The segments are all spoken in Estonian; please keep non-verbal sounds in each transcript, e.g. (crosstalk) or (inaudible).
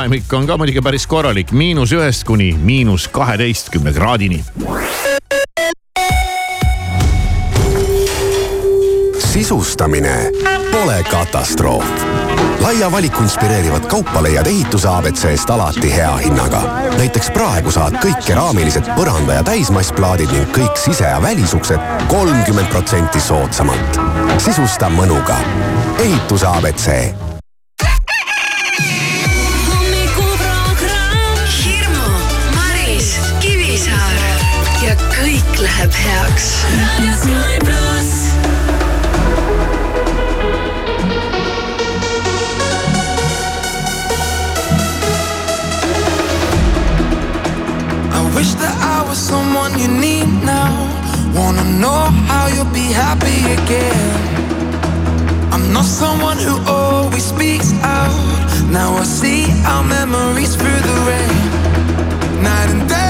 ajamik on ka muidugi päris korralik, miinus ühest kuni miinus kaheteistkümne kraadini. sisustamine pole katastroof. laia valiku inspireerivat kaupa leiad ehituse abc-st alati hea hinnaga. näiteks praegu saad kõik keraamilised põranda- ja täismassplaadid ning kõik sise- ja välisuksed kolmkümmend protsenti soodsamalt. sisusta mõnuga. ehituse abc heaks. Wish that I was someone you need now. Wanna know how you'll be happy again. I'm not someone who always speaks out. Now I see our memories through the rain. Night and day.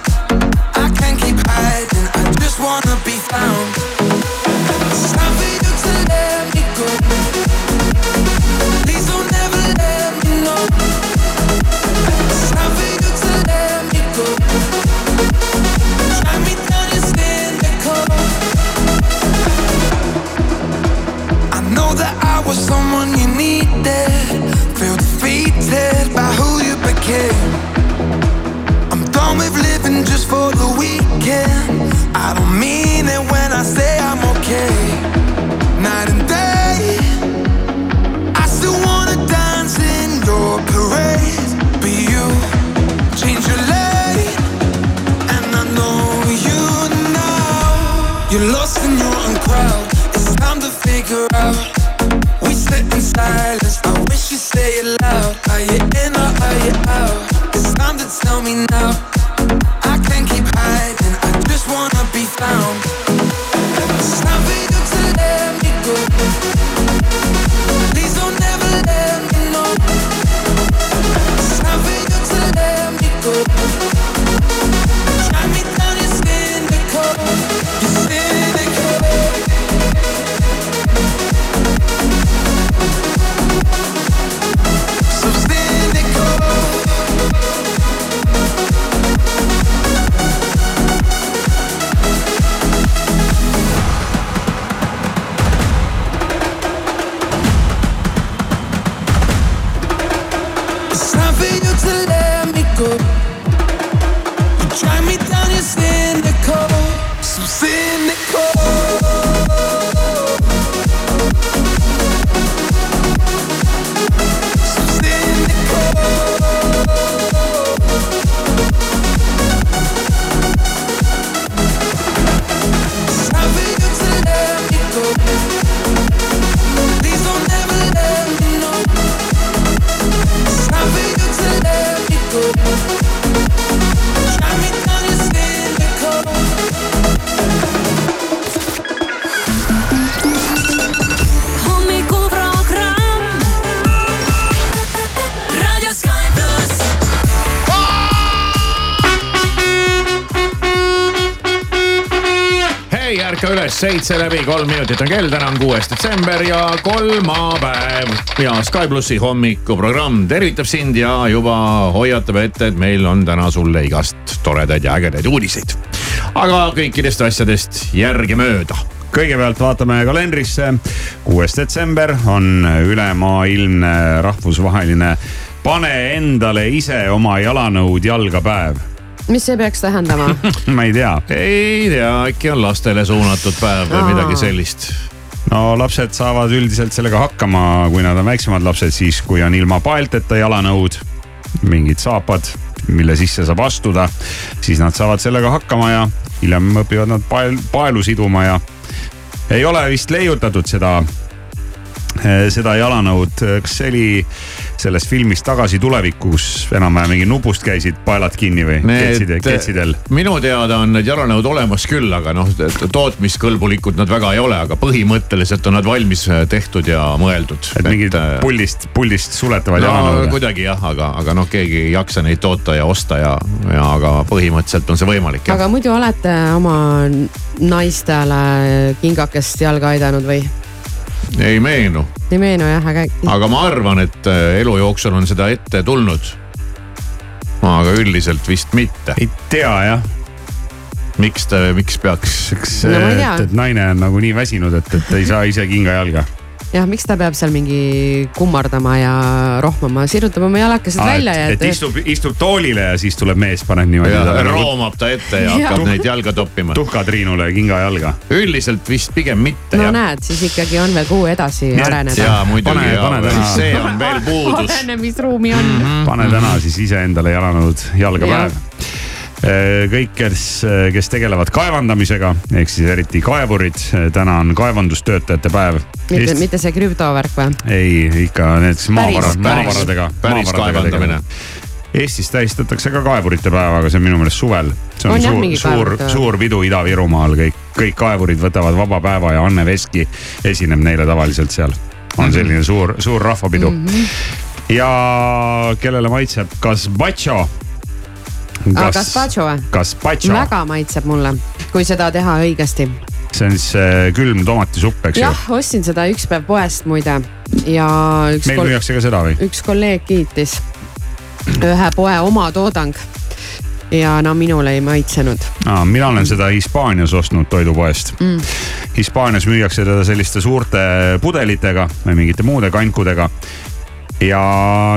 ärka üles, seitse läbi, kolm minutit on kell, täna on kuues detsember ja kolmapäev. ja Sky plussi hommikuprogramm tervitab sind ja juba hoiatab ette, et meil on täna sulle igast toredaid ja ägedaid uudiseid. aga kõikidest asjadest järgemööda kõigepealt vaatame kalendrisse. kuues detsember on ülemaailmne rahvusvaheline pane endale ise oma jalanõud jalga päev. Mis see peaks tähendama? (laughs) ma ei tea. ei tea, äkki on lastele suunatud päev või midagi sellist. no lapsed saavad üldiselt sellega hakkama, kui nad on väiksemad lapsed, siis kui on ilma paelteta jalanõud, mingid saapad, mille sisse saab astuda, siis nad saavad sellega hakkama ja hiljem õpivad nad pael, paelu siduma ja ei ole vist leiutatud seda seda jalanõud, kas see oli sellest filmist Tagasi tulevikku, kus enam-vähem mingi nupust käisid paelad kinni või ketsid, ketsidel? minu teada on need jalanõud olemas küll, aga noh, tootmiskõlbulikud nad väga ei ole, aga põhimõtteliselt on nad valmis äh, tehtud ja mõeldud. et mingid puldist, puldist suletavad no jalanõud? kuidagi jah, aga, aga noh, keegi ei jaksa neid toota ja osta ja, ja aga põhimõtteliselt on see võimalik aga muidu olete oma naistele kingakest jalga aidanud või? Ei meenu, ei meenu jah, aga aga ma arvan, et äh, elu jooksul on seda ette tulnud. aga üldiselt vist mitte. ei tea jah, miks ta, miks peaks? eks No ei tea. et, et naine on nagu nii väsinud, et, et ei saa ise kinga jalga. jah, miks ta peab seal mingi kummardama ja rohmama, sirutab oma jalakesed välja ja et, et istub, istub toolile ja siis tuleb mees, paneb niimoodi ja nagu roomab ta ette ja (laughs) Jah. hakkab neid jalga toppima. tuhkatriinule kinga jalga. üldiselt vist pigem mitte no jah. näed, siis ikkagi on veel kuhu edasi Nii et- areneda. ja muidugi Pane- pane ja täna- see on veel puudus. (laughs) arenemisruumi on mm. -hmm. pane täna siis iseendale jalanõud jalga Jah. päev. kõik, kes, kes tegelevad kaevandamisega ehk siis eriti kaevurid, täna on kaevandustöötajate päev. mitte, mitte see krüptovärk või? ei, ikka need maavarad, maavaradega. päris kaevandamine. Eestis tähistatakse ka kaevurite päeva, aga see on minu meelest suvel. see on, On suur suur suur pidu Ida-Virumaal, kõik, kõik kaevurid võtavad vaba päeva ja Anne Veski esineb neile tavaliselt seal. on selline suur, suur rahvapidu mm. -hmm. ja kellele maitseb gazpacho. aa, gazpacho või? Gazpacho, väga maitseb mulle, kui seda teha õigesti. see on siis äh, külm tomatisupp, eks ju jah, ostsin seda üks päev poest muide ja üks meil müüakse ka seda või? üks kolleeg kiitis ühe poe oma toodang ja no minule ei maitsenud. Aa, mina olen seda Hispaanias ostnud toidupoest mm.. Hispaanias müüakse teda selliste suurte pudelitega või mingite muude kankudega. Ja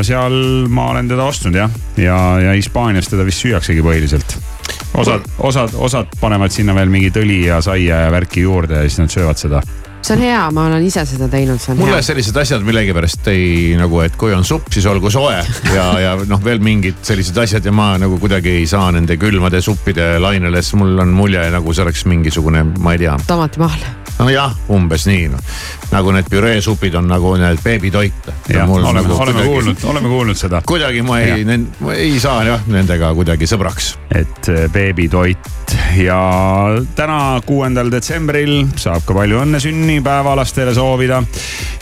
seal ma olen teda ostnud jah, ja, ja Hispaanias teda vist süüaksegi põhiliselt. osad, osad, osad panevad sinna veel mingit õli ja saia ja värki juurde ja siis nad söövad seda. See on hea, ma olen ise seda teinud, see on mulle hea. sellised asjad millegipärast ei nagu, et kui on supp, siis olgu soe ja, ja noh, veel mingid sellised asjad ja ma nagu kuidagi ei saa nende külmade suppide lainele, sest mul on mulje nagu see oleks mingisugune, ma ei tea, tomatimahl. nojah, umbes nii noh. nagu need püreesupid on nagu need beebitoit. oleme, nagu oleme kuulnud, oleme kuulnud seda, kuidagi ma ei, ei saa jah nendega kuidagi sõbraks. et äh, beebitoit ja täna, kuuendal detsembril saab ka palju õnne sünnipäevalastele soovida.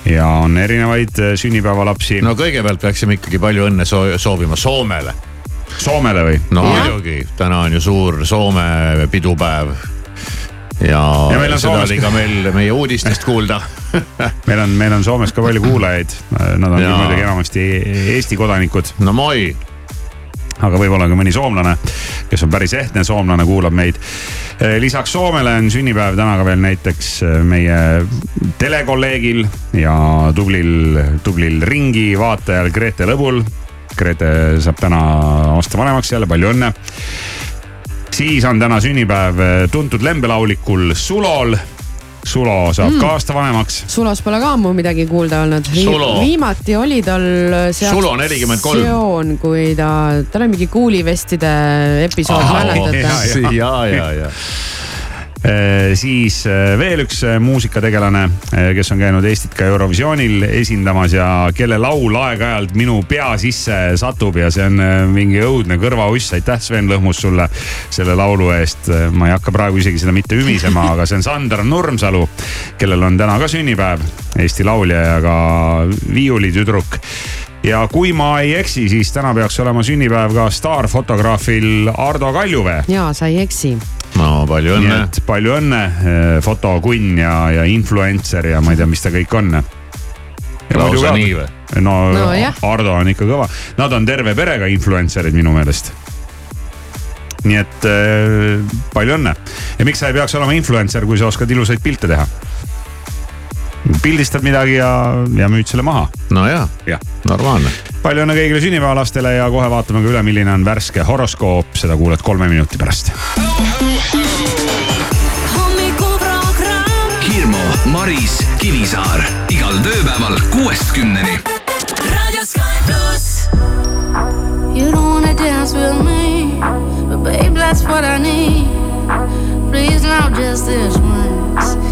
ja on erinevaid äh, sünnipäevalapsi no kõigepealt peaksime ikkagi palju õnne soo- soovima Soomele. Soomele või? no muidugi, täna on ju suur Soome pidupäev. ja, Ja meil on seda Soomes oli ka- meil meie uudistest kuulda. (laughs) meil on, meil on Soomes ka palju kuulajaid, nad on Jaa. muidugi enamasti Eesti kodanikud, no moi, aga võib-olla ka mõni soomlane, kes on päris ehtne soomlane, kuulab meid. lisaks Soomele on sünnipäev täna ka veel näiteks eh, meie telekolleegil ja tublil, tublil ringi vaatajal Grete Lõbul. Grete saab täna aasta vanemaks jälle, palju õnne. siis on täna sünnipäev eh, tuntud lembelaulikul Sulol. Sulo saab mm. ka aasta vanemaks Sulos pole ka ammu midagi kuulda olnud. Sulo. viimati oli tal see Sulo 43. aktsioon, kui ta, tal oli mingi kuulivestide episood, mäletate? jaa, ja, ja, ja. (laughs) Eh, siis eh, veel üks eh, muusikategelane, kes on käinud Eestit ka Eurovisioonil esindamas ja kelle laul aeg-ajalt minu pea sisse satub ja see on mingi õudne kõrvauss. aitäh, Sven Lõhmus sulle selle laulu eest. ma ei hakka praegu isegi seda mitte ümisema, aga see on Sander Nurmsalu, kellel on täna ka sünnipäev, Eesti laulja ja ka viiulitüdruk ja kui ma ei eksi, siis täna peaks olema sünnipäev ka staarfotograafil Ardo Kaljuvee ja sa ei eksi. No palju õnne. et palju õnne, fotokunn ja, ja influencer ja ma ei tea, mis ta kõik on. lausa nii või? no, No. Ardo on ikka kõva, nad on terve perega influencer'id minu meelest. nii et äh, palju õnne ja miks sa ei peaks olema influencer, kui sa oskad ilusaid pilte teha? Pildistad midagi ja, ja müüd selle maha, no jaa, jah normaalne. palju õnne kõigile sünnipäevalastele ja kohe vaatame ka üle, milline on värske horoskoop, seda kuuled kolme minuti pärast. Hirmu, Maris, Kivisaar igal tööpäeval kuuest kümneni. You don't wanna dance with me, but babe, that's what I need. Please, now just this once.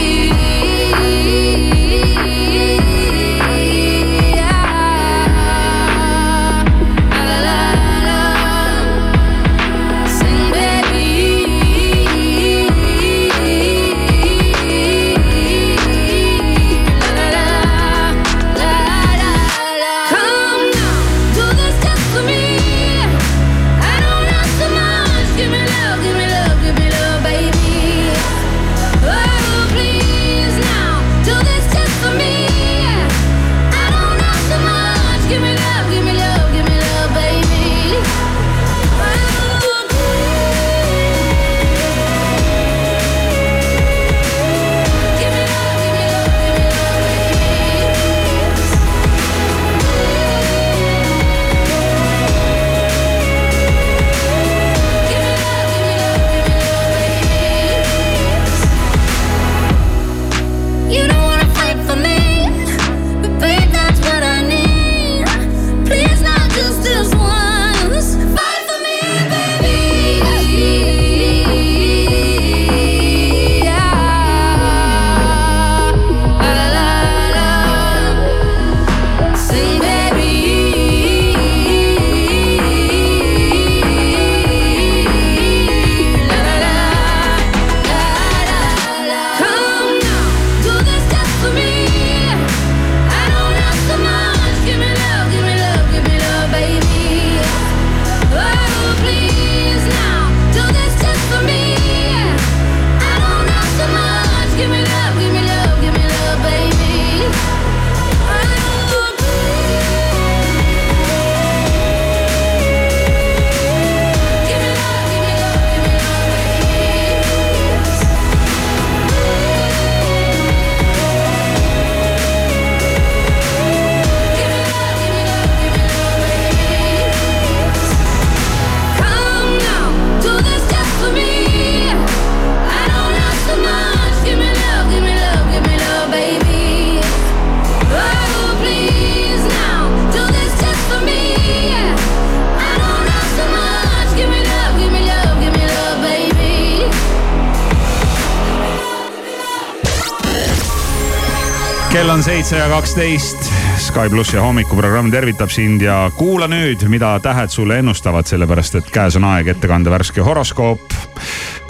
Seitse ja kaksteist. Sky plussi hommikuprogramm tervitab sind ja kuula nüüd, mida tähed sulle ennustavad, sellepärast et käes on aeg ette kanda värske horoskoop.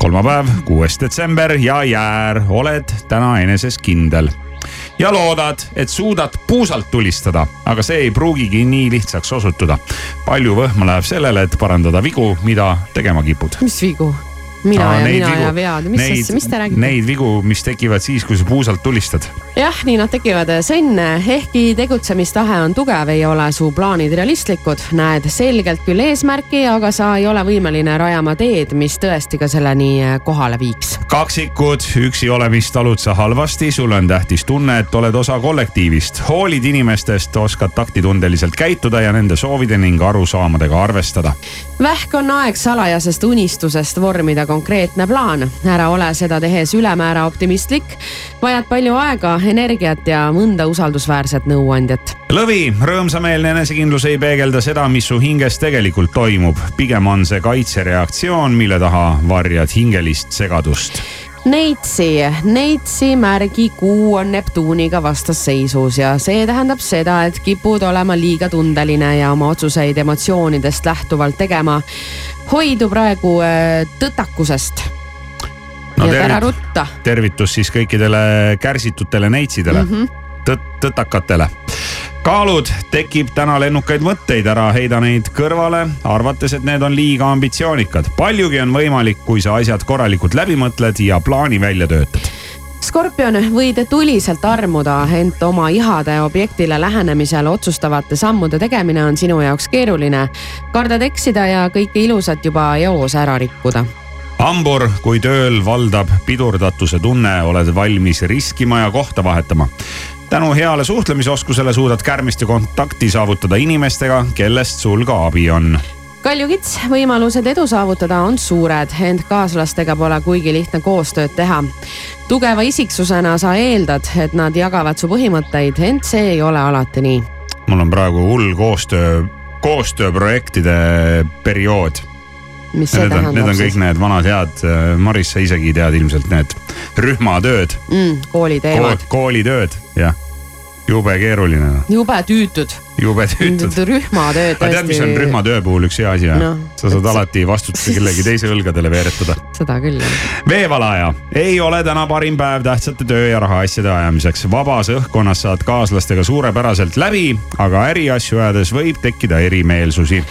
kolmapäev, kuues detsember ja jäär, oled täna eneses kindel ja loodad, et suudad puusalt tulistada, aga see ei pruugigi nii lihtsaks osutuda. palju võhma läheb sellele, et parandada vigu, mida tegema kipud. mis vigu? Mina Aa, ja mina vigu- ja vead, mis asja, mis te räägite? Neid vigu, mis tekivad siis, kui sa puusalt tulistad. jah, nii nad tekivad. Sven, ehkki tegutsemistahe on tugev, ei ole su plaanid realistlikud. näed selgelt küll eesmärki, aga sa ei ole võimeline rajama teed, mis tõesti ka selleni kohale viiks. kaksikud, üksi olemist talud sa halvasti, sulle on tähtis tunne, et oled osa kollektiivist. hoolid inimestest, oskad taktitundeliselt käituda ja nende soovide ning arusaamadega arvestada. vähk on aeg salajasest unistusest vormida konkreetne plaan. ära ole seda tehes ülemäära optimistlik. vajad palju aega, energiat ja mõnda usaldusväärset nõuandjat. lõvi, rõõmsameelne enesekindlus ei peegelda seda, mis su hinges tegelikult toimub. pigem on see kaitsereaktsioon, mille taha varjad hingelist segadust. Neitsi, Neitsi märgi kuu on Neptuuniga vastasseisus ja see tähendab seda, et kipud olema liiga tundeline ja oma otsuseid emotsioonidest lähtuvalt tegema. hoidu praegu äh, tõtakusest No ja ära rutta. tervitus siis kõikidele kärsitutele neitsidele mm, -hmm. tõt-, tõtakatele. kaalud, tekib täna lennukaid mõtteid, ära heida neid kõrvale, arvates, et need on liiga ambitsioonikad. paljugi on võimalik, kui sa asjad korralikult läbi mõtled ja plaani välja töötad. Skorpion, võid tuliselt armuda, ent oma ihade objektile lähenemisel otsustavate sammude tegemine on sinu jaoks keeruline. kardad eksida ja kõike ilusat juba eos ära rikkuda hambur, kui tööl valdab pidurdatuse tunne, oled valmis riskima ja kohta vahetama. Tänu heale suhtlemisoskusele suudad kärmist ja kontakti saavutada inimestega, kellest sul ka abi on kaljukits, võimalused edu saavutada on suured, ent kaaslastega pole kuigi lihtne koostööd teha. tugeva isiksusena sa eeldad, et nad jagavad su põhimõtteid, ent see ei ole alati nii. mul on praegu hull koostöö, koostööprojektide periood. Mis see Need on, need tähendab on kõik siis need vanad head, Maris, sa isegi tead ilmselt need rühmatööd, mm,, kooliteemad, koolitööd, jah. jube keeruline, jube tüütud, jube tüütud. (laughs) rühmatööd aga tead, mis on tõesti, rühmatöö puhul üks hea asi või Noh, sa saad et alati vastutuse kellegi teise õlgadele veeretada. (laughs) seda küll jah. veevalaja ei ole täna parim päev tähtsate töö ja rahaasjade ajamiseks. vabas õhkkonnas saad kaaslastega suurepäraselt läbi, aga äriasju ajades võib tekkida erimeelsusi.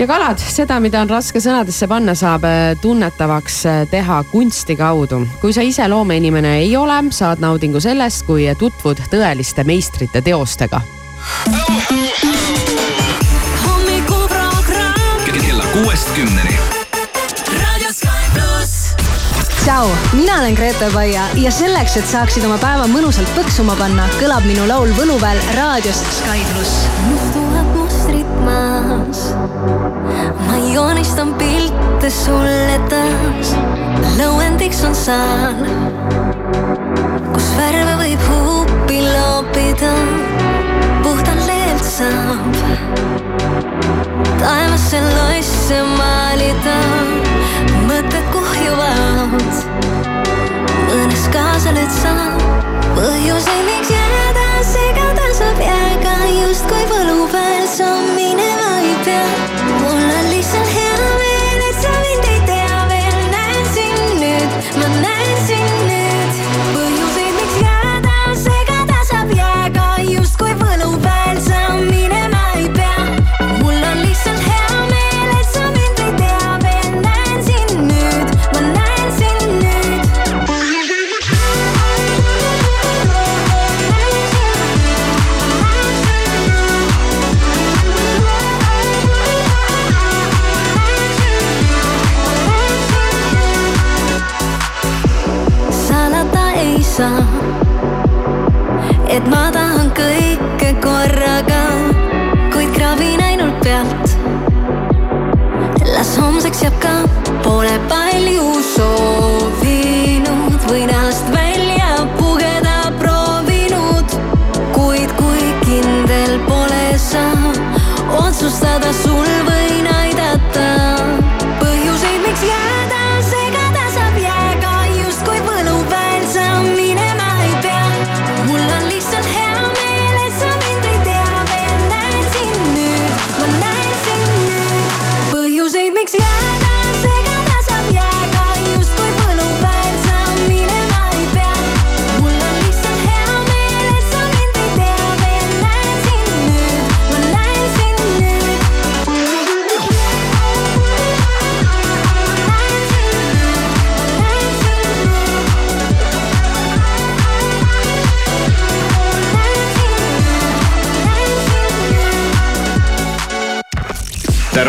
Ja kalad, seda, mida on raske sõnadesse panna, saab äh, tunnetavaks äh, teha kunsti kaudu. kui sa ise loomeinimene ei ole, saad naudingu sellest, kui tutvud tõeliste meistrite teostega. kella kuuest kümneni. Raadio Sky pluss. tšau, mina olen Grete Paia ja selleks, et saaksid oma päeva mõnusalt põksuma panna, kõlab minu laul Võluväel raadios Sky pluss. mustuvad mustrid maas. Ma joonistan pilte sulle taas. lõuendiks on saal, kus värve võib huupi loopida. puhtalt leelt saab taevasse loisse maalida. mõtted kuhjuvad, mõnes kaasa nüüd saab. põhjuseid, miks jääda segada saab jääga justkui võlupäev sa saa, et ma tahan kõike korraga, kuid kraabin ainult pealt. las homseks jääb ka, pole palju soovinud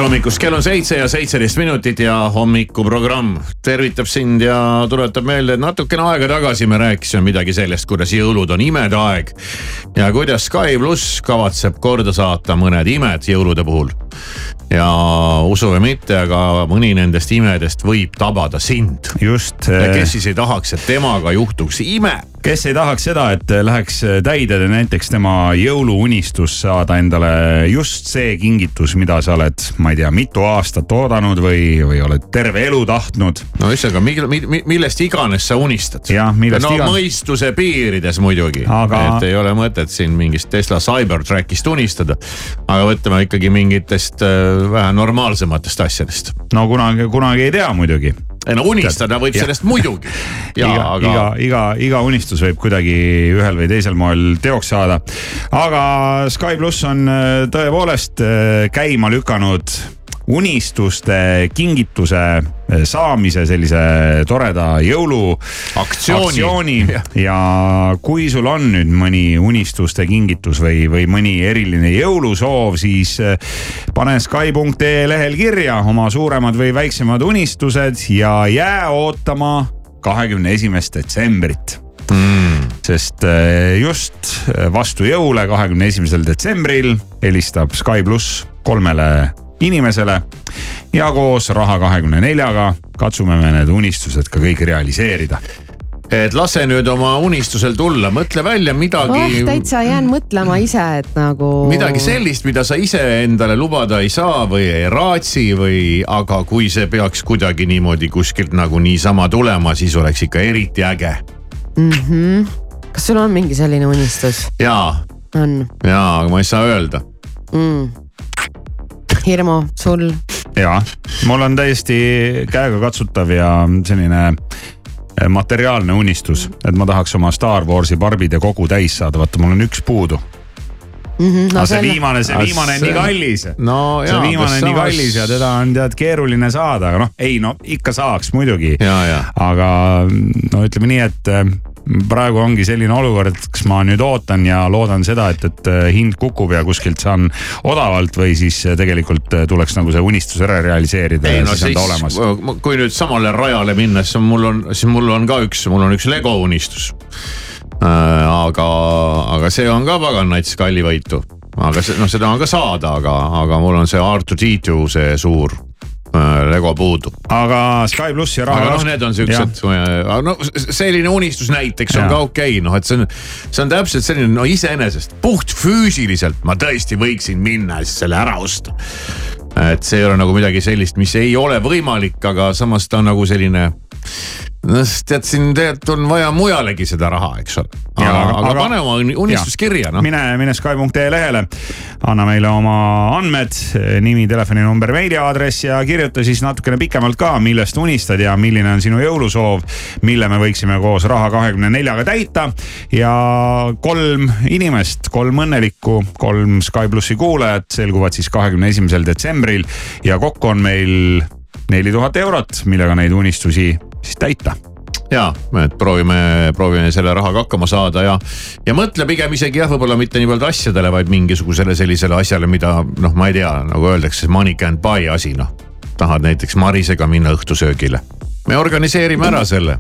tere hommikust, kell on seitse ja seitseteist minutit ja hommikuprogramm tervitab sind ja tuletab meelde, et natukene aega tagasi me rääkisime midagi sellest, kuidas jõulud on imede aeg. ja kuidas Sky pluss kavatseb korda saata mõned imed jõulude puhul. Ja usu või mitte, aga mõni nendest imedest võib tabada sind. just. ja kes siis ei tahaks, et temaga juhtuks ime kes ei tahaks seda, et läheks täide näiteks tema jõuluunistus saada endale just see kingitus, mida sa oled, ma ei tea, mitu aastat oodanud või, või oled terve elu tahtnud. no ühesõnaga, millest iganes sa unistad. no iganes. mõistuse piirides muidugi Aga- et ei ole mõtet siin mingist Tesla Cybertrackist unistada. aga mõtleme ikkagi mingitest äh, vähe normaalsematest asjadest. no kunagi, kunagi ei tea muidugi. ei no unistada võib Jah. sellest muidugi. ja iga, aga iga, iga, iga unistus võib kuidagi ühel või teisel moel teoks saada. aga Sky pluss on äh, tõepoolest äh, käima lükanud unistuste kingituse äh, saamise sellise toreda jõulu Aktsiooni. aktsiooni (laughs) Jah. ja kui sul on nüüd mõni unistuste kingitus või, või mõni eriline jõulusoov, siis äh, pane Sky.ee lehel kirja oma suuremad või väiksemad unistused ja jää ootama kahekümne esimest detsembrit mm, sest äh, just vastu jõule, kahekümne esimesel detsembril helistab Sky pluss kolmele inimesele ja koos Raha kahekümne neljaga katsume me need unistused ka kõik realiseerida. et lase nüüd oma unistusel tulla, mõtle välja midagi oh, täitsa jään mõtlema ise, et nagu. midagi sellist, mida sa ise endale lubada ei saa või ei raatsi või, aga kui see peaks kuidagi niimoodi kuskilt nagu niisama tulema, siis oleks ikka eriti äge. Mhm. kas sul on mingi selline unistus? jaa, on jaa, aga ma ei saa öelda. mm.? Hirmu, sul? ja mul on täiesti käegakatsutav ja selline eh, materiaalne unistus, et ma tahaks oma Star Warsi barbide kogu täis saada, vaata mul on üks puudu Mhm, no,. see viimane, see viimane on nii kallis. no see jaa, viimane on nii kallis ja teda on tead keeruline saada, aga noh, ei no ikka saaks muidugi. ja, ja aga no ütleme nii, et eh, praegu ongi selline olukord, et kas ma nüüd ootan ja loodan seda, et, et eh, hind kukub ja kuskilt saan odavalt või siis eh, tegelikult eh, tuleks nagu see unistus ära realiseerida ei ja no siis on ta olemas., kui nüüd samale rajale minna, siis on mul on, siis mul on ka üks, mul on üks Lego unistus. aga, aga see on ka pagan nats kallivõitu, aga see noh, seda on ka saada, aga, aga mul on see R2D2 see suur äh, Lego puudu. aga Sky pluss ja raha. aga noh, need on siuksed, no selline unistus näiteks on Jaa. ka okei okay,, noh et see on, see on täpselt selline no iseenesest puht füüsiliselt ma tõesti võiksin minna ja siis selle ära osta. et see ei ole nagu midagi sellist, mis ei ole võimalik, aga samas ta on nagu selline noh, tead siin tegelikult on vaja mujalegi seda raha, eks ole. aga, aga, aga pane oma unistus kirja, noh. mine, mine Sky.ee lehele, anna meile oma andmed, nimi, telefoninumber, meiliaadress ja kirjuta siis natukene pikemalt ka, millest unistad ja milline on sinu jõulusoov, mille me võiksime koos Raha kahekümne neljaga täita. ja kolm inimest, kolm õnnelikku, kolm Sky plussi kuulajat selguvad siis kahekümne esimesel detsembril ja kokku on meil neli tuhat eurot, millega neid unistusi siis täita ja, et proovime, proovime selle rahaga hakkama saada ja, ja mõtle pigem isegi jah, võib-olla mitte niivõrd asjadele, vaid mingisugusele sellisele asjale, mida noh, ma ei tea, nagu öeldakse, money can't buy asi noh. tahad näiteks Marisega minna õhtusöögile, me organiseerime ära selle,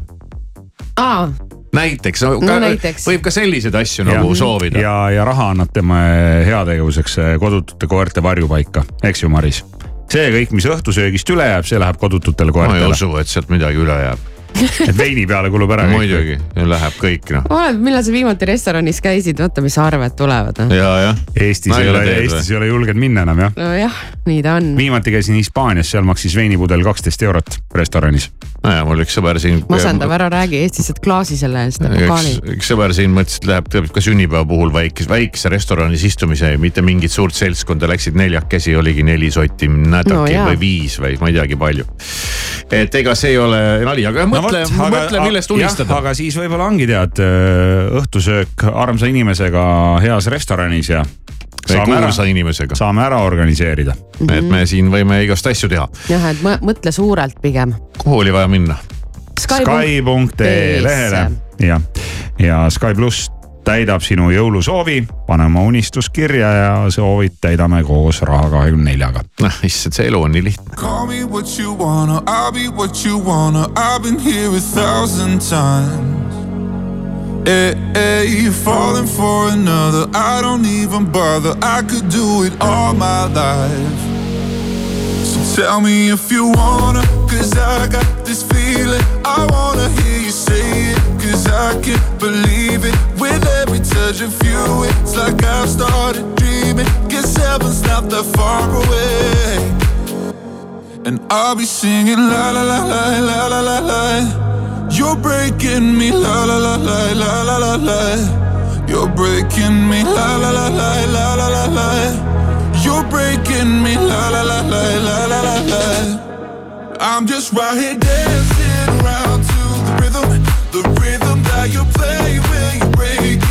aa, näiteks no,, No näiteks. võib ka selliseid asju nagu soovida. ja, ja raha annab tema heategevuseks eh, kodutute koerte varjupaika, eks ju, Maris? See kõik, mis õhtusöögist üle jääb, see läheb kodututele ma ei koertele, usu, et sealt midagi üle jääb, (laughs) et veini peale kulub ära. muidugi, läheb kõik noh, oleneb, millal sa viimati restoranis käisid, vaata, mis arved tulevad. ja, jah. Eestis ei ole, Eestis ei ole julgenud minna enam jah. nojah, nii ta on. viimati käisin Hispaanias, seal maksis veinipudel kaksteist eurot restoranis. nojah, mul üks sõber siin. masendav, ära räägi, Eestis saad klaasi selle eest, pokaali üks, sõber siin mõtles, et läheb ka sünnipäeva puhul väikese, väikese restoranis istumise, mitte mingit suurt seltskonda, läksid neljakesi, oligi neli sotti nädaki No no, jaa. või viis või ma ei teagi palju. et ega see ei ole nali, aga mõtle no,, mõtle, millest unistada. aga siis võib-olla ongi tead õhtusöök armsa inimesega heas restoranis ja saame ära, kuulsa inimesega, saame ära organiseerida. et me siin võime igast asju teha. jah, et mõ- mõtle suurelt pigem. kuhu oli vaja minna? Sky.ee lehele ja, ja Sky pluss täidab sinu jõulusoovi, pane oma unistus kirja ja soovid täidame koos Raha kahekümne neljaga. noh, issand, see elu on nii lihtne. Call me what you wanna, I'll be what you wanna. I've been here a thousand times. Hey, hey, you're falling for another. I don't even bother. I could do it all my life. So tell me if you wanna, cause I got this feeling. I wanna hear you say it, cause I can't believe it. Touch of you, it's like I've started dreaming. Guess heaven's not that far away. And I'll be singing la la la la la la la la. You're breaking me la la la la la la la la. You're breaking me la la la la la la la la. You're breaking me la la la la la la la la. I'm just right here dancing around to the rhythm, the rhythm that you play when. You know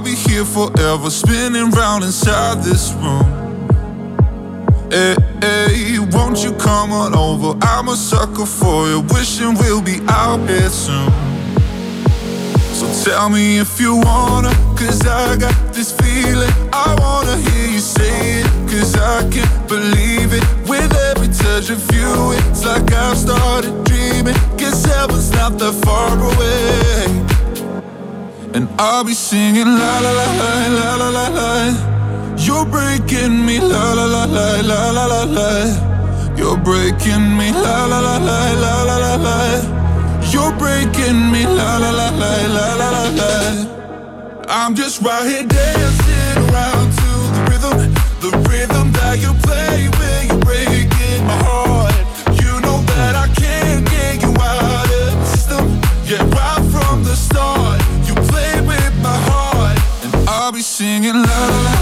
I'll be here forever, spinning round inside this room. Hey, hey, won't you come on over? I'm a sucker for you, wishing we'll be out here soon. So tell me if you wanna, cause I got this feeling. I wanna hear you say it, cause I can't believe it. With every touch of you, it's like I've started dreaming. Guess heaven's not that far away. And I'll be singing la la la la la la la la. You're breaking me la la la la la la la la. You're breaking me la la la la la la la la. You're breaking me la la la la la la la la. I'm just right here dancing around to the rhythm, the rhythm that you play when I'll be singing la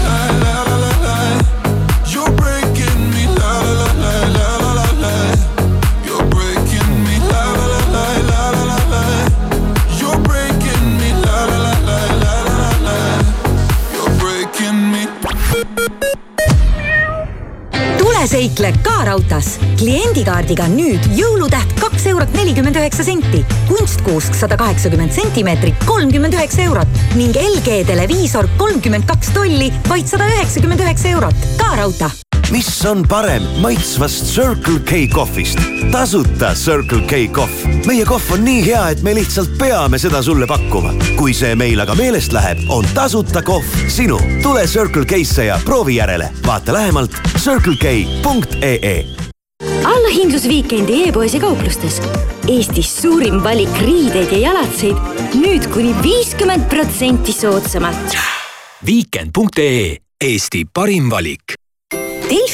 seikle ka raudtees. kliendikaardiga nüüd jõulutäht kaks eurot nelikümmend üheksa senti, kunstkuusk sada kaheksakümmend sentimeetrit, kolmkümmend üheksa eurot ning LG televiisor kolmkümmend kaks tolli, vaid sada üheksakümmend üheksa eurot. ka raudtee mis on parem maitsvast Circle K kohvist? tasuta Circle K kohv. meie kohv on nii hea, et me lihtsalt peame seda sulle pakkuma. kui see meil aga meelest läheb, on tasuta kohv sinu. tule Circle K-sse ja proovi järele. vaata lähemalt circlek.ee allahindlusviikendi e-poes ja kauplustes. Eestis suurim valik riideid ja jalatseid nüüd kuni viiskümmend protsenti soodsamalt. Viikend.ee Eesti parim valik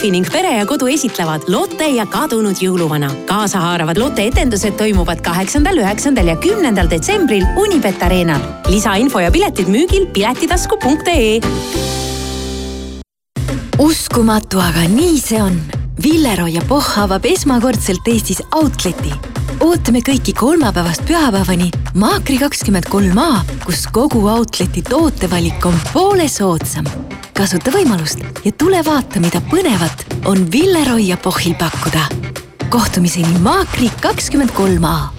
Delfi ning Pere ja Kodu esitlevad Lotte ja kadunud jõuluvana. kaasahaaravad Lotte etendused toimuvad kaheksandal, üheksandal ja kümnendal detsembril Unibet Arenal. lisainfo ja piletid müügil piletitasku.ee. uskumatu, aga nii see on. Villero ja Pohh avab esmakordselt Eestis Outleti. Ootame kõiki kolmapäevast pühapäevani Maakri kakskümmend kolm A, kus kogu Outleti tootevalik on poole soodsam. kasuta võimalust ja tule vaata, mida põnevat on Villero ja Pohhil pakkuda. kohtumiseni Maakri kakskümmend kolm A.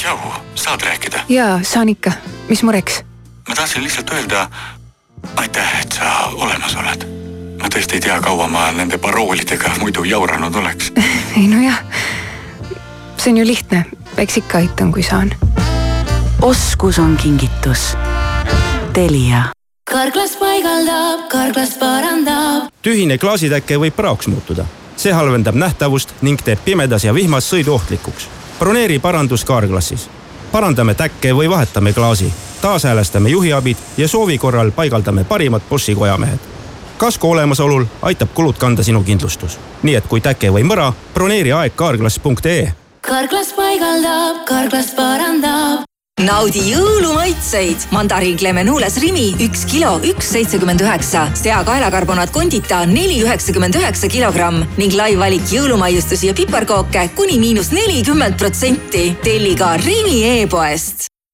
tšau, saad rääkida? jaa, saan ikka. mis mureks? ma tahtsin lihtsalt öelda aitäh, et sa olemas oled. ma tõesti ei tea, kaua ma nende paroolidega muidu jauranud oleks. (laughs) ei nojah, see on ju lihtne, eks ikka aitan, kui saan. oskus on kingitus. Telia karklas paigaldab, karklas parandab. tühine klaasitäke võib praoks muutuda. see halvendab nähtavust ning teeb pimedas ja vihmas sõidu ohtlikuks. broneeri parandus Carglassis. parandame täkke või vahetame klaasi, taashäälestame juhiabid ja soovi korral paigaldame parimad Boschi kojamehed. kasko olemasolul aitab kulud kanda sinu kindlustus. nii et kui täke või mõra, broneeri aeg carglass.ee karklas paigaldab, karklas parandab. naudi jõulumaitseid. mandariin Clemenules Rimi üks kilo, üks seitsekümmend üheksa. seakaelakarbonaat Condita neli üheksakümmend üheksa kilogramm ning lai valik jõulumaiustusi ja piparkooke kuni miinus nelikümmend protsenti. telli ka Rimi e-poest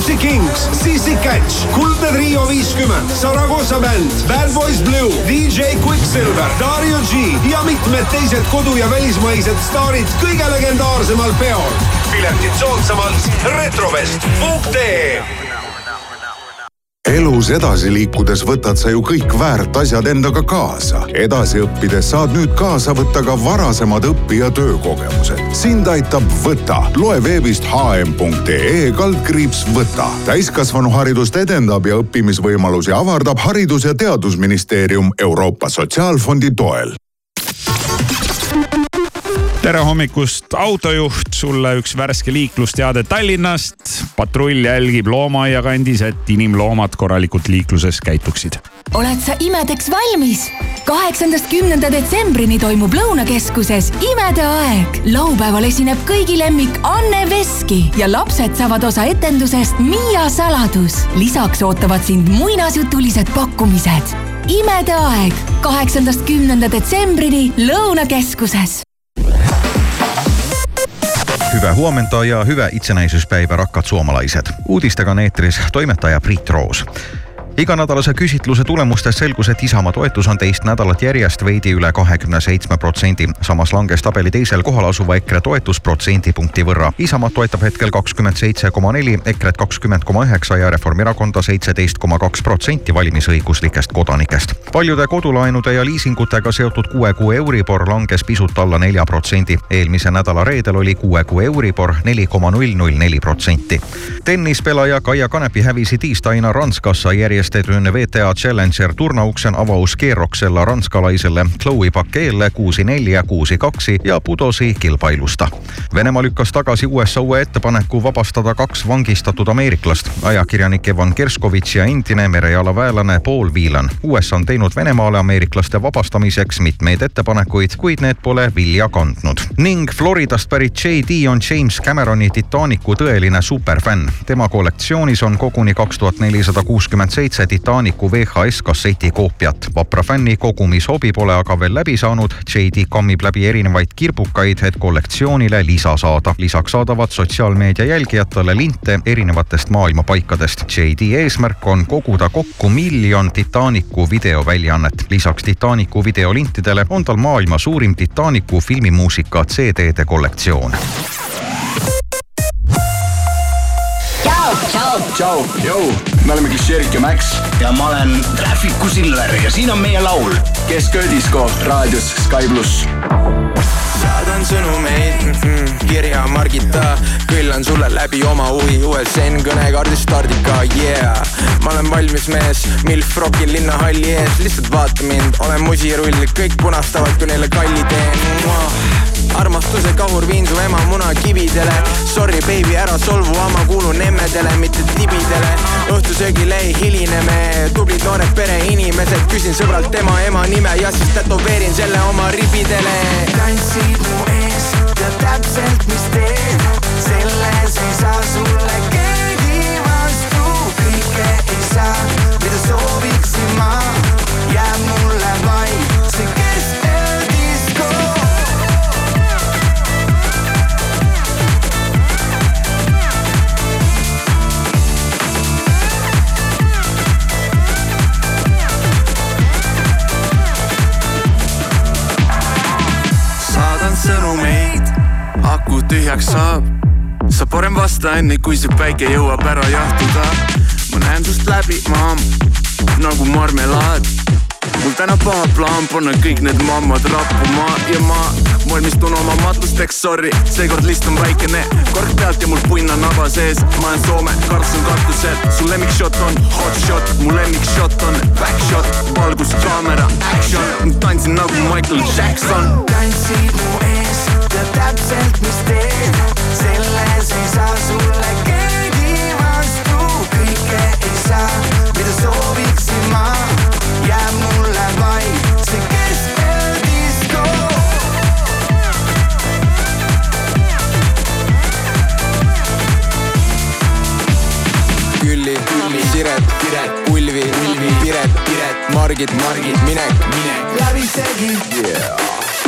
Gypsy Kings, Sissi Catch, Kuldne Trio viiskümmend, Saragossa bänd, Bad Boys Blue, DJ Quicksilver, Dario G ja mitmed teised kodu- ja välismaised staarid kõige legendaarsemal peol. piletid soodsamalt retrovest.ee elus edasi liikudes võtad sa ju kõik väärt asjad endaga kaasa. edasi õppides saad nüüd kaasa võtta ka varasemad õpi- ja töökogemused. sind aitab Võta. loe veebist hm.ee kaldkriips Võta. täiskasvanuharidust edendab ja õppimisvõimalusi avardab Haridus- ja Teadusministeerium Euroopa Sotsiaalfondi toel tere hommikust, autojuht, sulle üks värske liiklusteade Tallinnast. patrull jälgib loomaaia kandis, et inimloomad korralikult liikluses käituksid. oled sa imedeks valmis? kaheksandast kümnenda detsembrini toimub Lõunakeskuses imede aeg. laupäeval esineb kõigi lemmik Anne Veski ja lapsed saavad osa etendusest Miia saladus. lisaks ootavad sind muinasjutulised pakkumised imede aeg kaheksandast kümnenda detsembrini Lõunakeskuses Hyvää huomenta ja hyvää itsenäisyyspäivää rakkaat suomalaiset. Uutistakan eetteris toimittaja Brit Rose. Iganädalase küsitluse tulemustest selgus, et Isamaa toetus on teist nädalat järjest veidi üle kahekümne seitsme protsendi. samas langes tabeli teisel kohal asuva EKRE toetus protsendipunkti võrra. Isamaad toetab hetkel kakskümmend seitse koma neli, EKRE-t kakskümmend koma üheksa ja Reformierakonda seitseteist koma kaks protsenti valimisõiguslikest kodanikest. paljude kodulaenude ja liisingutega seotud kuue kuu Euribor langes pisut alla nelja protsendi. eelmise nädala reedel oli kuue kuu Euribor neli koma null null neli protsenti. tennispelaaja Kaia Kanepi hävisi tiistaina Ranskassa järjest järjestetyn VTA Challenger turnauksen avaus kierroksella ranskalaiselle Chloe Paqueelle kuusi neljä, kuusi kaksi ja putosi kilpailusta. Venemaa lükkas tagasi USA uue ettepaneku vabastada kaks vangistatud ameeriklast, ajakirjanik Evan Kerskovitš ja endine merejalaväelane Paul Whelan. USA on teinud Venemaale ameeriklaste vabastamiseks mitmeid ettepanekuid, kuid need pole vilja kandnud. ning Floridast pärit JD on James Cameroni Titanicu tõeline superfänn. tema kollektsioonis on koguni kaks tuhat nelisada kuuskümmend seitse seitse Titanicu VHS kasseti koopiat. vapra fänni kogumishobi pole aga veel läbi saanud. JD kammib läbi erinevaid kirbukaid, et kollektsioonile lisa saada. lisaks saadavad sotsiaalmeedia jälgijatele linte erinevatest maailma paikadest. JD eesmärk on koguda kokku miljon Titanicu videoväljaannet. lisaks Titanicu videolintidele on tal maailma suurim Titanicu filmimuusika CD-de kollektsioon tšau, jõu, me oleme Klišerik ja Max. ja ma olen Trafficu Silver ja siin on meie laul. kesköödisko raadios Sky pluss saadan sõnumeid mm, -mm, kirja Margita, küllan sulle läbi oma huvi USN kõnekaardist stardika, yeah. ma olen valmis mees, milf rokin linnahalli ees, lihtsalt vaata mind, olen musirull, kõik punastavad, kui neile kalli teen. Armastuse kahur viin su ema munakividele. Sorry baby, ära solvu, ma kuulun emmedele, mitte tibidele. Õhtusöögile ei hiline me, tublid noored pereinimesed küsin sõbralt tema ema nime ja siis tätoveerin selle oma ribidele. Tantsid mu ees, tead tühjaks saab. sa parem vasta enne, kui see päike jõuab ära jahtuda. ma näen sust läbi, mamm, nagu marmelaad. mul täna paha plaan panna kõik need mammad rappuma ja ma valmistun oma matlusteks, sorry, seekord list on väikene, kork pealt ja mul punn on naba sees, ma olen Soome, Karlsson katusel, su lemmikshot on hot shot, mu lemmikshot on back shot, valgus, kaamera, action, tantsin nagu Michael Jackson. tantsid mu ees, tead täpselt, mis teen, selles ei saa sulle keegi vastu, kõike ei saa, mida sooviksin ma, jääb mulle vaid see keskeldisko. Külli, Külli, Siret, Piret, Ulvi, Ulvi, Piret, Piret, Margit, Margit, Minek, Minek, läbisegi yeah.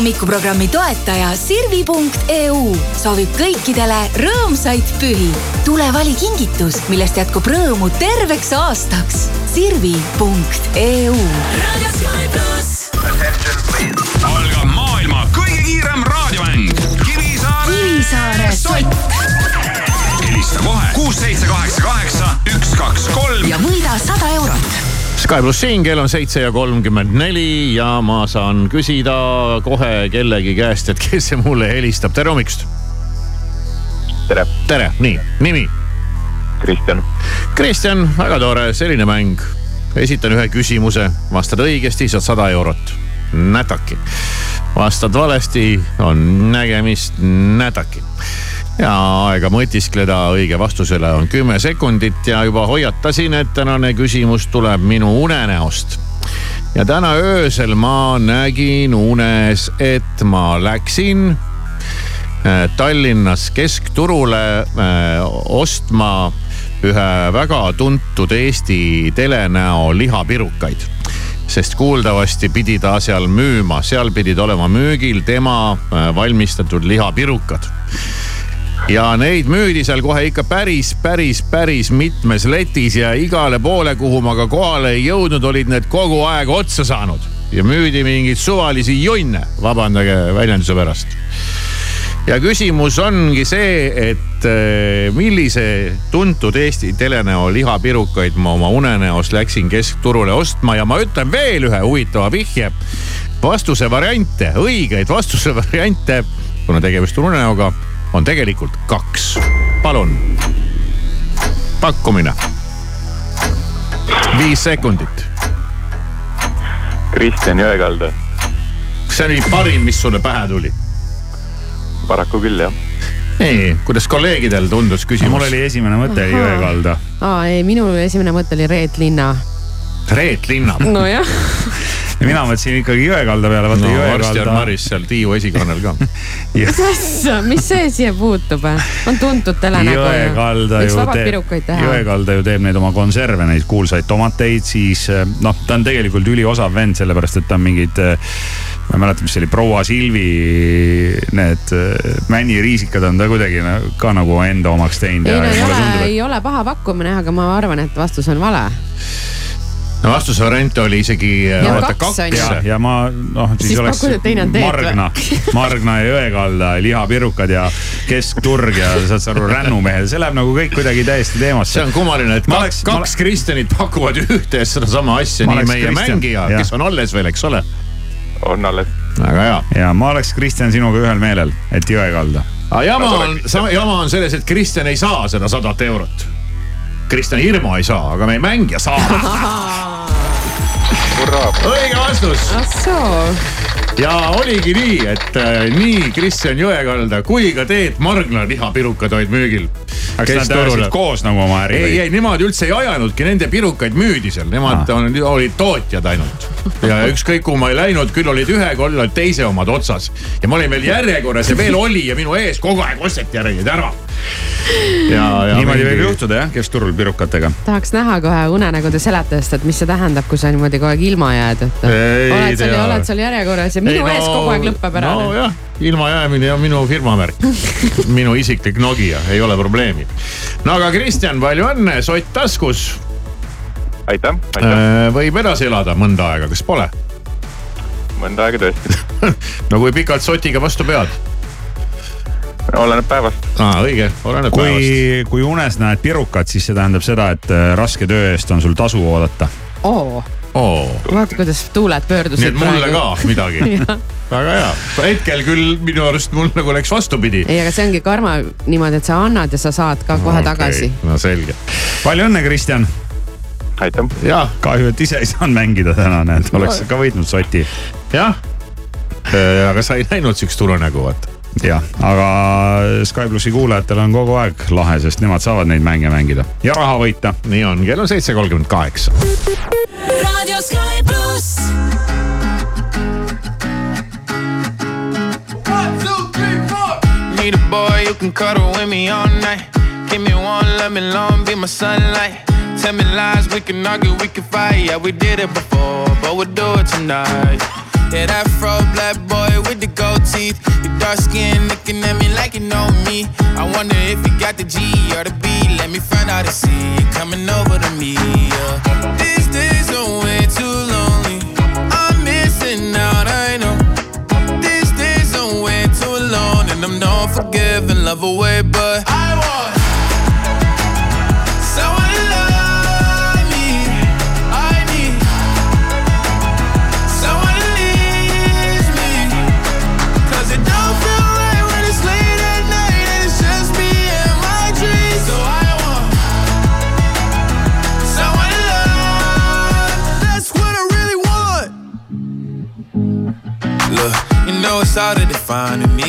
hommikuprogrammi toetaja Sirvi.eu soovib kõikidele rõõmsaid pühi. tule vali kingitus, millest jätkub rõõmu terveks aastaks. Sirvi.eu. algab maailma kõige kiirem raadiomäng Kivisaare. Kivisaare sott helista kohe kuus, seitse, kaheksa, kaheksa, üks, kaks, kolm. ja võida sada eurot Sky pluss siin, kell on seitse ja kolmkümmend neli ja ma saan küsida kohe kellegi käest, et kes see mulle helistab, tere hommikust. tere. tere, nii, nimi? Kristjan. Kristjan, väga tore, selline mäng. esitan ühe küsimuse, vastad õigesti, saad sada eurot. nätaki. vastad valesti, on nägemist, nätaki ja aega mõtiskleda õige vastusele on kümme sekundit ja juba hoiatasin, et tänane küsimus tuleb minu unenäost. ja täna öösel ma nägin unes, et ma läksin äh, Tallinnas keskturule äh, ostma ühe väga tuntud Eesti telenäo lihapirukaid. Sest kuuldavasti pidi ta seal müüma, seal pidid olema müügil tema äh, valmistatud lihapirukad ja neid müüdi seal kohe ikka päris, päris, päris mitmes letis ja igale poole, kuhu ma ka kohale ei jõudnud, olid need kogu aeg otsa saanud. ja müüdi mingeid suvalisi jonne, vabandage väljenduse pärast. ja küsimus ongi see, et eh, millise tuntud Eesti telenäo lihapirukaid ma oma unenäos läksin keskturule ostma ja ma ütlen veel ühe huvitava vihje. vastuse variante, õigeid vastuse variante, kuna tegemist on unenäoga on tegelikult kaks. palun. pakkumine. viis sekundit. Kristjan Jõekalda. kas see oli parim, mis sulle pähe tuli? paraku küll jah. nii, kuidas kolleegidel tundus küsimus? mul oli esimene mõte oli Jõekalda. aa ei, minu esimene mõte oli Reet Linna. Reet Linna? nojah ja (laughs) mina mõtlesin ikkagi Jõekalda peale, vaata no, Jõekalda. varsti on Maris seal Tiiu esikonnal ka (laughs) mis asja, mis see siia puutub? on tuntud telenägu. Jõekalda ju teeb, Jõekalda ju teeb neid oma konserve, neid kuulsaid tomateid, siis noh, ta on tegelikult üliosav vend, sellepärast et ta on mingid ma ei mäleta, mis see oli, proua Silvi need männiriisikad on ta kuidagi ka nagu enda omaks teinud. ei no ei ole, ei ole paha pakkumine, aga ma arvan, et vastus on vale no vastuse variant oli isegi ja vaata kaks, kaks. ja, ja ma noh, siis, siis oleks Margna, (laughs) Margna ja Jõekalda lihapirukad ja keskturg ja saad sa aru, rännumehel, see läheb nagu kõik kuidagi täiesti teemasse. see on kummaline, et ma kaks, oleks, kaks Kristjanit pakuvad ühte ja sedasama asja, nii meie Kristjan, mängija, kes on alles veel, eks ole. on alles. väga hea. ja ma oleks Kristjan sinuga ühel meelel, et Jõekalda. aga jama on, jama on selles, et Kristjan ei saa seda sadat eurot Kristjan Hirmu ei saa, aga meie mängija saab (laughs) õige vastus. ja oligi nii, et äh, nii Kristjan Jõekalda kui ka Teet Margla lihapirukad olid müügil. kas nad ajasid koos nagu oma äri? ei, ei nemad üldse ei ajanudki, nende pirukaid müüdi seal, nemad ah. on, olid tootjad ainult. ja ükskõik kuhu ma ei läinud, küll olid ühe, olid teise omad otsas. ja ma olin veel järjekorras ja veel oli ja minu ees kogu aeg osteti järgi ära ja, ja niimoodi võib juhtuda jah, keskturul pirukatega. tahaks näha kohe unenägude seletajast, et mis see tähendab, kui sa niimoodi kogu aeg ilma jääd, et oled seal oled seal järjekorras ja minu ei, ees no, kogu aeg lõpeb ära. nojah, ilmajäämine on minu firmamärk (laughs) minu isiklik Nokia, ei ole probleemi. no aga Kristjan, palju õnne, sott taskus. aitäh, aitäh. võib edasi elada mõnda aega, kas pole? mõnda aega tõesti (laughs) no kui pikalt sotiga vastu pead? Oleneb päevast. aa, õige, oleneb kui, päevast. kui unes näed pirukat, siis see tähendab seda, et äh, raske töö eest on sul tasu oodata. oo oh.. vaata, kuidas tuuled pöördusid. nii et mulle praegu. ka midagi (laughs) väga hea, hetkel küll minu arust mul nagu läks vastupidi. ei, aga see ongi karma niimoodi, et sa annad ja sa saad ka kohe okay. tagasi. no selge. palju õnne, Kristjan. aitäh. jah, kahju, et ise ei saanud mängida täna, näed, oleks ka võitnud soti. jah, aga sa ei näinud siukest unenägu, vaata jah, aga Sky plussi kuulajatel on kogu aeg lahe, sest nemad saavad neid mänge mängida ja raha võita. nii on, kell on seitse kolmkümmend kaheksa. raadio Sky pluss. Need a boy you can cuddle with me all night. Give me one, let me long, be my sunlight. Tell me lies, we can argue, we can fight. Yeah, we did it before, but we'll do it tonight. That fro black boy with the gold teeth. Your dark skin looking at me like you know me. I wonder if you got the G or the B. Let me find out and see you coming over to me. Yeah.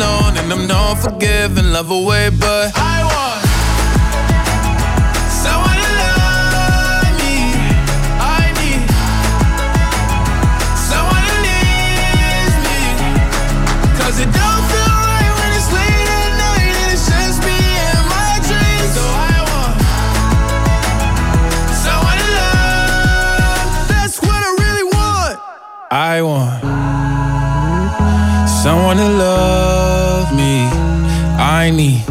Long. And I'm not forgiving, love away, but I want. Someone to love me. I need someone it don't feel right when it's late at night and it's just me and my dreams. So I want someone to love. That's what I really want. I want someone to love me. I need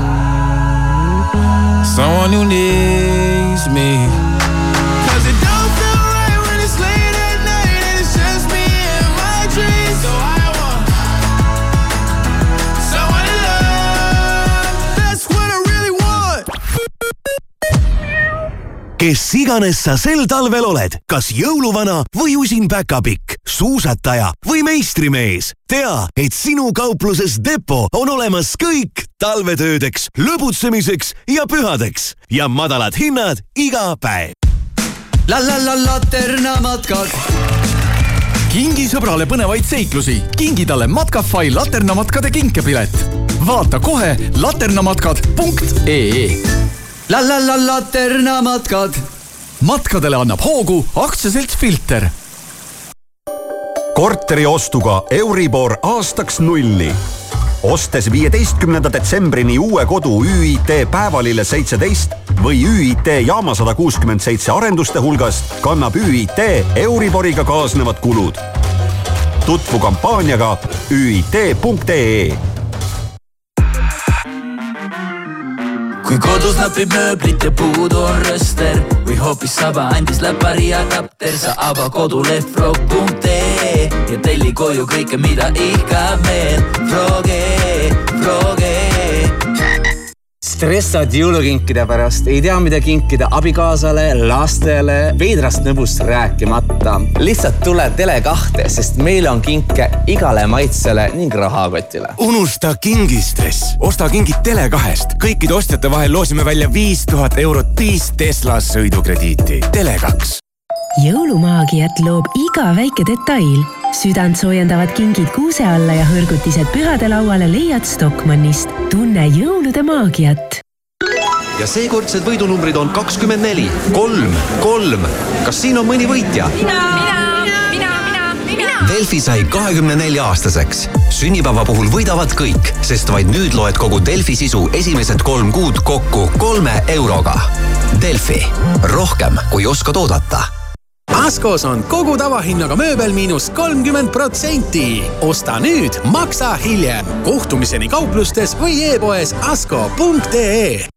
someone who needs me. kes iganes sa sel talvel oled, kas jõuluvana või usin päkapikk, suusataja või meistrimees, tea, et sinu kaupluses Depo on olemas kõik talvetöödeks, lõbutsemiseks ja pühadeks ja madalad hinnad iga päev. la la la Laterna matkad kingi sõbrale põnevaid seiklusi, kingi talle Matkafai laternamatkade kinkepilet. vaata kohe laternamatkad.ee la la la Laterna matkad. matkadele annab hoogu aktsiaselts Filter. Korteri ostuga Euribor aastaks nulli. ostes viieteistkümnenda detsembrini uue kodu ÜIT Päevalille seitseteist või ÜIT Jaama sada kuuskümmend seitse arenduste hulgast, kannab ÜIT Euriboriga kaasnevad kulud. tutvu kampaaniaga üit.ee kui kodus napib mööblit ja puudu on rööster või hoopis saba andis läpari adapter, sa ava koduleht frog.ee ja telli koju kõike, mida ihkab meel. Froge, Froge. Stressad jõulukinkide pärast, ei tea, mida kinkida abikaasale, lastele, veidrast nõbust rääkimata. lihtsalt tule Tele2-te, sest meil on kinke igale maitsele ning rahakotile. unusta kingistress, osta kingid Tele2-st. kõikide ostjate vahel loosime välja viis tuhat eurot viis Tesla sõidukrediiti. Tele2 jõulumaagiat loob iga väike detail. südant soojendavad kingid kuuse alla ja hõrgutised pühadelauale leiad Stockmannist. tunne jõulude maagiat. ja seekordsed võidunumbrid on kakskümmend neli, kolm, kolm. kas siin on mõni võitja? Delfi sai kahekümne nelja aastaseks. sünnipäeva puhul võidavad kõik, sest vaid nüüd loed kogu Delfi sisu esimesed kolm kuud kokku kolme euroga. Delfi, rohkem kui oskad oodata Askos on kogu tavahinnaga mööbel miinus kolmkümmend protsenti. osta nüüd, maksa hiljem. kohtumiseni kauplustes või e-poes asko.ee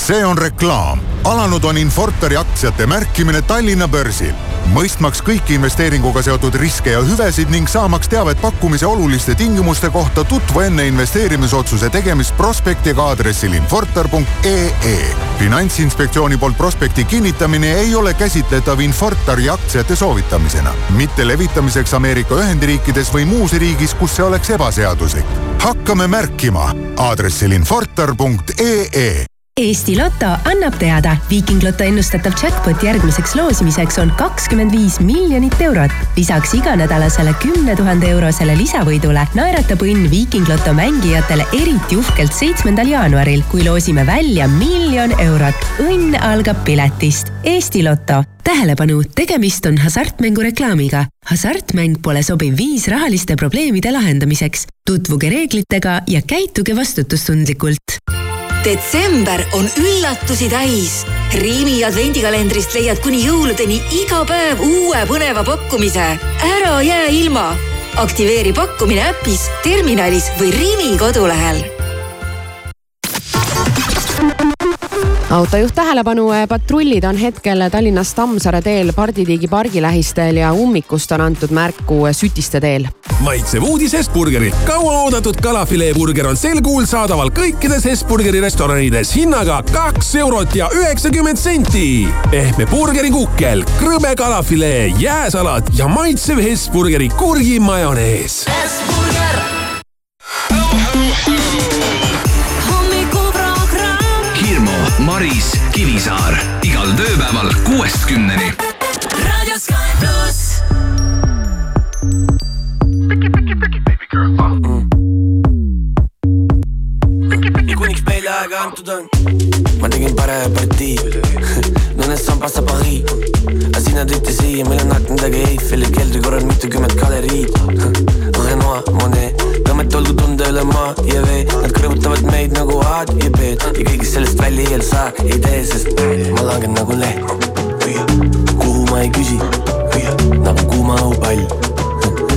see on reklaam. alanud on Infortari aktsiate märkimine Tallinna börsil. Mõistmaks kõiki investeeringuga seotud riske ja hüvesid ning saamaks teavet pakkumise oluliste tingimuste kohta, tutvu enne investeerimisotsuse tegemist prospektiga aadressil infortar.ee. finantsinspektsiooni poolt prospekti kinnitamine ei ole käsitletav Infortari aktsiate soovitamisena, mitte levitamiseks Ameerika Ühendriikides või muus riigis, kus see oleks ebaseaduslik. hakkame märkima aadressil infortar.ee Eesti Loto annab teada, Viiking Loto ennustatav jackpot järgmiseks loosimiseks on kakskümmend viis miljonit eurot. lisaks iganädalasele kümne tuhande eurosele lisavõidule naeratab õnn Viiking Loto mängijatele eriti uhkelt seitsmendal jaanuaril, kui loosime välja miljon eurot. õnn algab piletist. Eesti Loto tähelepanu, tegemist on hasartmängureklaamiga. hasartmäng pole sobiv viis rahaliste probleemide lahendamiseks. tutvuge reeglitega ja käituge vastutustundlikult detsember on üllatusi täis. Riimi advendikalendrist leiad kuni jõuludeni iga päev uue põneva pakkumise. ära jää ilma. aktiveeri pakkumine äpis, terminalis või Riimi kodulehel autojuht tähelepanu, patrullid on hetkel Tallinnas Tammsaare teel Parditiigi pargi lähistel ja ummikust on antud märku Sütiste teel. maitsev uudis Hesburgerilt. kauaoodatud kalafileeburger on sel kuul saadaval kõikides Hesburgeri restoranides hinnaga kaks eurot ja üheksakümmend senti. pehme burgerikukkel, krõbe kalafilee, jääsalat ja maitsev Hesburgeri kurgimajonees. hommikuprogramm Maris, Kivisaar igal tööpäeval kuuest kümneni. Raadio Sky pluss. ja kuniks meile aega antud on, ma tegin parema partii. (laughs) Nõnest sambast saab Paris, aga sina tõite siia, meil on akent taga Eiffeli keldri korral mitukümmend galeriid. (laughs) Renoir, Monet, Tammet olgu tunda üle maa ja vee, nad kõrvutavad meid nagu A-d ja B-d ja kõigest sellest välja saa, ei tee, sest ma langen nagu leht. kuhu ma ei küsi, nagu kuuma õhupall,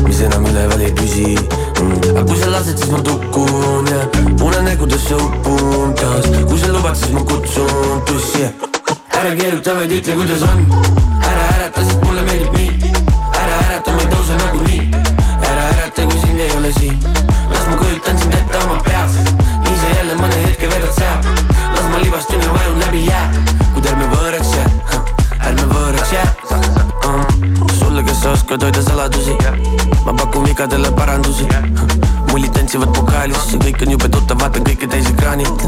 mis enam üleval ei püsi mm.. aga kui sa lased, siis ma tukun ja unenägudesse upun taas, kui sa lubad, siis ma kutsun tussi ja ära keeruta, vaid ütle, kuidas on. ära ärata, sest mulle meeldib nii. ärata, kui sind ei ole siin. las ma kujutan sind ette oma peas, nii sa jälle mõne hetke vedad seal. las ma libastun ja vajun läbi jää, kuid ärme võõraks jää, ärme võõraks jää um,. sulle, kes sa oskad hoida saladusi, ma pakun vigadele parandusi. mullid tantsivad pokaalis, see kõik on jube tuttav, vaatan kõike täis ekraanilt.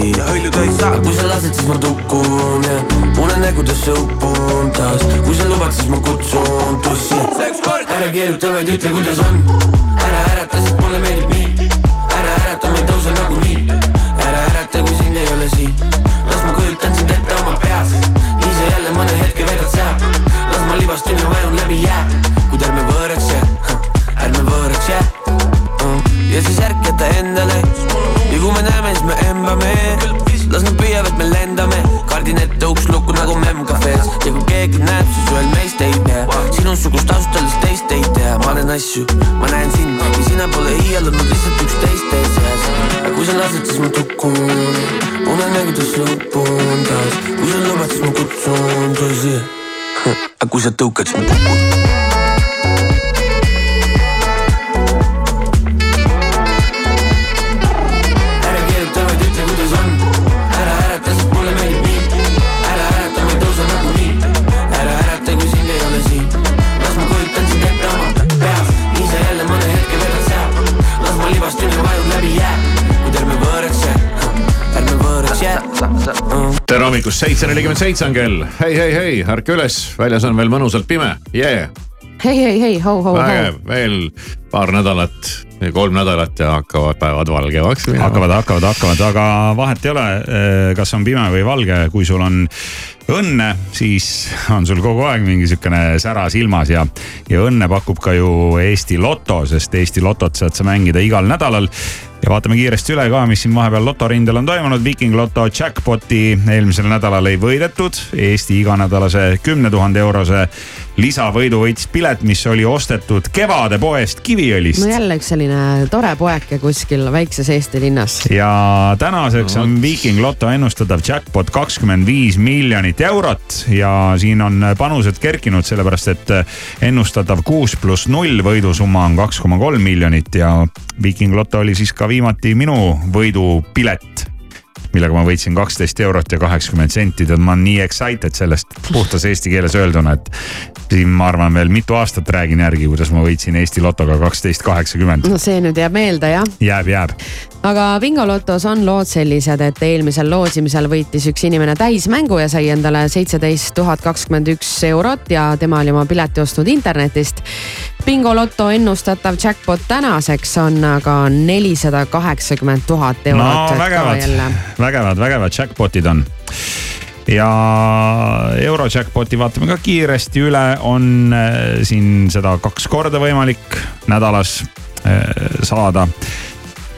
üleval ei püsi. aga kui sa lased, siis ma tukun ja unenägudesse upun taas, kui sa lubad, siis ma kutsun tussi. ära keeruta, vaid ütle, kuidas on. ära ärata, sest mulle meeldib nii. ära ärata, ma ei tõuse nagunii. ära ärata, kui sind ei ole siin. las ma kujutan sind ette oma peas, sa jälle mõne hetke vedad seal. las ma libastun ja vajun läbi jää, keegi näeb, siis ühel meist ei tea. sinusugust öeldes teist ei tea, ma näen asju, ma näen sind ja sina pole iial olnud lihtsalt üks teiste seas. kui sa lased, siis ma tukun, unenägudes lõpun taas, kui sa lubad, siis ma kutsun tõsi. (laughs) aga kui sa tõukad, siis ma kukun. hommikust, seitse nelikümmend seitse on kell. hei, hei, hei, ärka üles, väljas on veel mõnusalt pime, jee. hei, hei, hei, ho, ho, ho. vägev, veel paar nädalat, kolm nädalat ja hakkavad päevad valgevaks minema. hakkavad, hakkavad, hakkavad, aga vahet ei ole, kas on pime või valge, kui sul on õnne, siis on sul kogu aeg mingi sihukene sära silmas ja, ja õnne pakub ka ju Eesti Loto, sest Eesti Lotot saad sa mängida igal nädalal ja vaatame kiiresti üle ka, mis siin vahepeal lotorindel on toimunud. Viking Loto jackpot'i eelmisel nädalal ei võidetud. Eesti iganädalase kümne tuhande eurose lisavõidu võitis pilet, mis oli ostetud Kevade-poest Kiviõlist no jälle üks selline tore poeke kuskil väikses Eesti linnas. ja tänaseks on Viking Loto ennustatav jackpot kakskümmend viis miljonit eurot ja siin on panused kerkinud, sellepärast et ennustatav kuus pluss null võidusumma on kaks koma kolm miljonit ja Viking Loto oli siis ka viimati minu võidupilet millega ma võitsin kaksteist eurot ja kaheksakümmend senti, tead ma olen nii excited sellest puhtas eesti keeles öelduna, et siin ma arvan veel mitu aastat räägin järgi, kuidas ma võitsin Eesti Lotoga kaksteist kaheksakümmend. no see nüüd jääb meelde jah. jääb, jääb. Aga bingolotos on lood sellised, et eelmisel loosimisel võitis üks inimene täismängu ja sai endale seitseteist tuhat kakskümmend üks eurot ja tema oli oma pileti ostnud internetist. bingoloto ennustatav jackpot tänaseks on aga nelisada kaheksakümmend tuhat eurot. no vägevad, vägevad, vägevad jackpot'id on ja Eurojackpoti vaatame ka kiiresti üle, on äh, siin seda kaks korda võimalik nädalas äh, saada.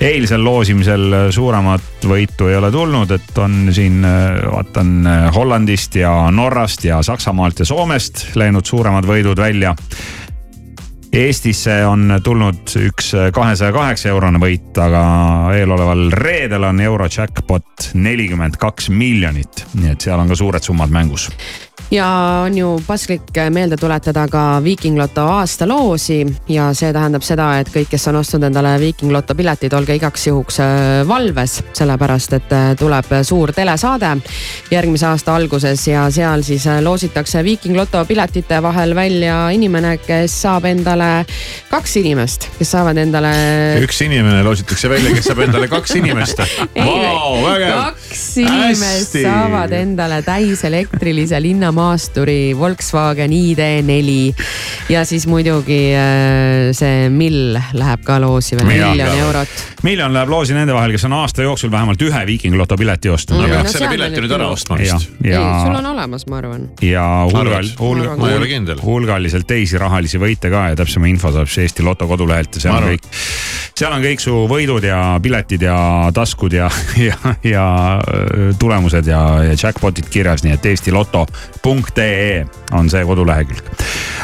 Eilsel loosimisel suuremat võitu ei ole tulnud, et on siin, vaatan Hollandist ja Norrast ja Saksamaalt ja Soomest läinud suuremad võidud välja. Eestisse on tulnud üks kahesaja kaheksa eurone võit, aga eeloleval reedel on Eurojackpot nelikümmend kaks miljonit, nii et seal on ka suured summad mängus ja on ju paslik meelde tuletada ka Viiking Loto aastaloosi ja see tähendab seda, et kõik, kes on ostnud endale Viiking Loto piletid, olge igaks juhuks äh, valves, sellepärast et äh, tuleb suur telesaade järgmise aasta alguses ja seal siis äh, loositakse Viiking Loto piletite vahel välja inimene, kes saab endale kaks inimest, kes saavad endale. üks inimene loositakse välja, kes saab endale kaks (laughs) inimest wow,. kaks inimest Hästi. saavad endale täiselektrilise linna maasturi Volkswagen ID4 ja siis muidugi äh, see mill läheb ka loosi veel, miljon eurot. miljon läheb loosi nende vahel, kes on aasta jooksul vähemalt ühe Viiking Loto pileti ostnud mm,. peaks no, selle pileti nüüd ära ostma vist. ei, sul on olemas, ma arvan. ja hulgal, hulgal, hulgal, hulgaliselt teisi rahalisi võite ka ja täpsema info saab siis Eesti Loto kodulehelt ja seal on kõik, seal on kõik su võidud ja piletid ja taskud ja, (laughs) ja, ja äh, tulemused ja, ja jackpot'id kirjas, nii et Eesti Loto punkt.ee on see kodulehekülg.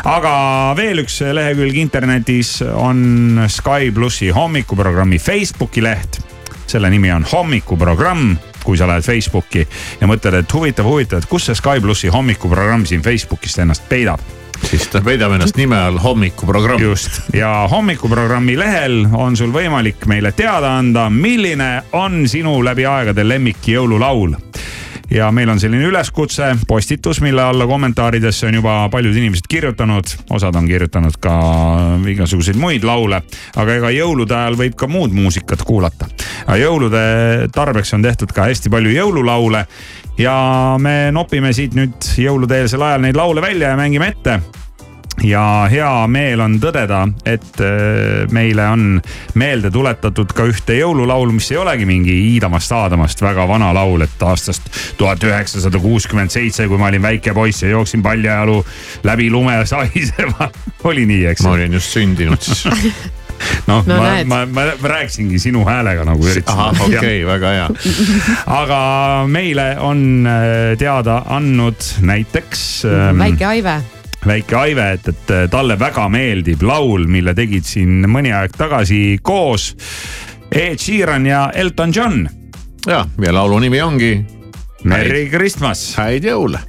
aga veel üks lehekülg internetis on Sky plussi hommikuprogrammi Facebooki leht. selle nimi on hommikuprogramm kui sa lähed Facebooki ja mõtled, et huvitav, huvitav, et kus see Sky plussi hommikuprogramm siin Facebookist ennast peidab siis ta peidab ennast nime all hommikuprogramm. just ja hommikuprogrammi lehel on sul võimalik meile teada anda, milline on sinu läbi aegade lemmik jõululaul ja meil on selline üleskutse, postitus, mille alla kommentaaridesse on juba paljud inimesed kirjutanud, osad on kirjutanud ka igasuguseid muid laule. aga ega jõulude ajal võib ka muud muusikat kuulata. jõulude tarbeks on tehtud ka hästi palju jõululaule ja me nopime siit nüüd jõulude-eelsel ajal neid laule välja ja mängime ette ja hea meel on tõdeda, et äh, meile on meelde tuletatud ka ühte jõululaulu, mis ei olegi mingi Iidamast-Aadamast väga vana laul, et aastast tuhat üheksasada kuuskümmend seitse, kui ma olin väike poiss ja jooksin paljajalu läbi lume sahisema. (laughs) oli nii, eks? ma olin just sündinud siis (laughs) noh no,, ma, ma, ma, ma rääkisingi sinu häälega nagu üritasin. ahah, okei okay,, väga hea. (laughs) aga meile on äh, teada andnud näiteks ähm,. väike Aive väike Aive, et, et talle väga meeldib laul, mille tegid siin mõni aeg tagasi koos Ed Sheeran ja Elton John. ja, ja laulu nimi ongi. Merry Christmas. häid jõule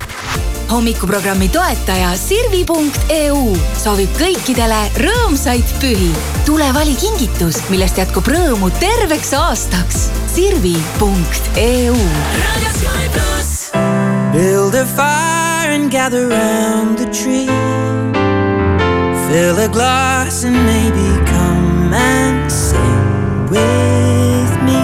hommikuprogrammi toetaja Sirvi.eu soovib kõikidele rõõmsaid pühi. tule vali kingitus, millest jätkub rõõmu terveks aastaks. Sirvi.eu. Build a fire and gather round the tree. Fill a glass and maybe come and sing with me.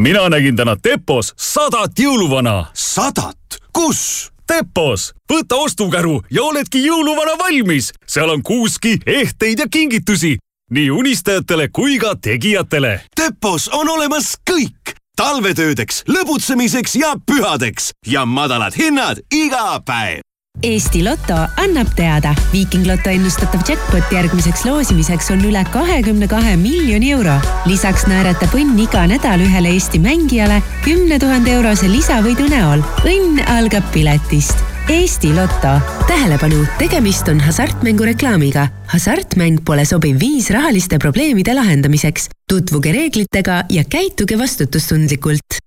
Mina nägin täna Depos sadat jõuluvana. sadat? kus? Depos, võta ostukäru ja oledki jõuluvana valmis. seal on kuuski, ehteid ja kingitusi nii unistajatele kui ka tegijatele. Depos on olemas kõik talvetöödeks, lõbutsemiseks ja pühadeks ja madalad hinnad iga päev. Eesti Loto annab teada, Viiking Loto ennustatav jackpot järgmiseks loosimiseks on üle kahekümne kahe miljoni euro. lisaks naeratab õnn iga nädal ühele Eesti mängijale kümne tuhande eurose lisavõidu näol. õnn algab piletist. Eesti Loto. tähelepanu, tegemist on hasartmängureklaamiga. hasartmäng pole sobiv viis rahaliste probleemide lahendamiseks. tutvuge reeglitega ja käituge vastutustundlikult.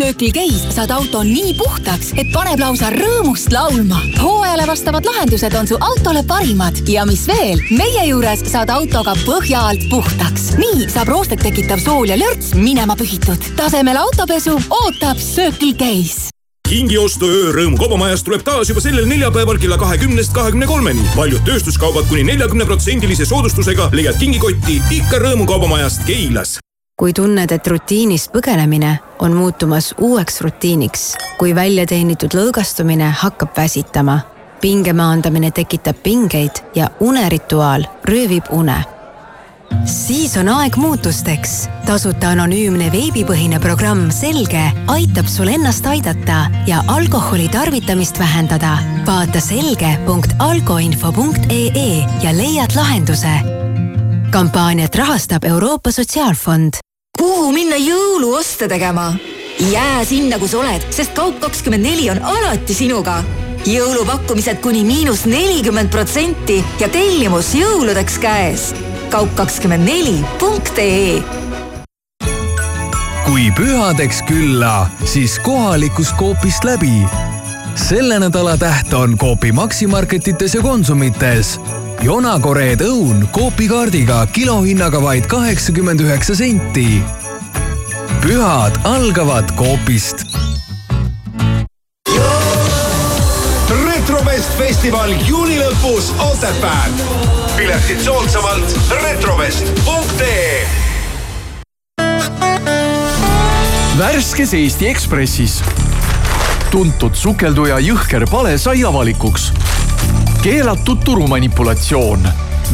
Circle K-s saad auto nii puhtaks, et paneb lausa rõõmust laulma. hooajale vastavad lahendused on su autole parimad ja mis veel, meie juures saad autoga põhja alt puhtaks. nii saab roostet tekitav sool ja lörts minema pühitud. tasemel autopesu ootab Circle K-s kingiostuöö Rõõmu kaubamajas tuleb taas juba sellel neljapäeval kella kahekümnest kahekümne kolmeni. paljud tööstuskaubad kuni neljakümne protsendilise soodustusega leiad kingikotti ikka Rõõmu kaubamajast Keilas kui tunned, et rutiinist põgenemine on muutumas uueks rutiiniks, kui väljateenitud lõõgastumine hakkab väsitama, pinge maandamine tekitab pingeid ja unerituaal röövib une. siis on aeg muutusteks. tasuta anonüümne veebipõhine programm Selge aitab sul ennast aidata ja alkoholi tarvitamist vähendada. vaata selge.alkoinfo.ee ja leiad lahenduse kampaaniat rahastab Euroopa Sotsiaalfond kuhu minna jõuluoste tegema? jää sinna, kus oled, sest Kaup24 on alati sinuga. jõulupakkumised kuni miinus nelikümmend protsenti ja tellimus jõuludeks käes. kaup24.ee kui pühadeks külla, siis kohalikust Coopist läbi. selle nädala täht on Coopi Maximarketites ja Konsumites jonakoreed õun Coopi kaardiga kilohinnaga vaid kaheksakümmend üheksa senti. pühad algavad Coopist. retrovest festival juuni lõpus Otepääl. piletid soodsamalt retrovest.ee värskes Eesti Ekspressis. tuntud sukelduja Jõhker Pale sai avalikuks keelatud turumanipulatsioon.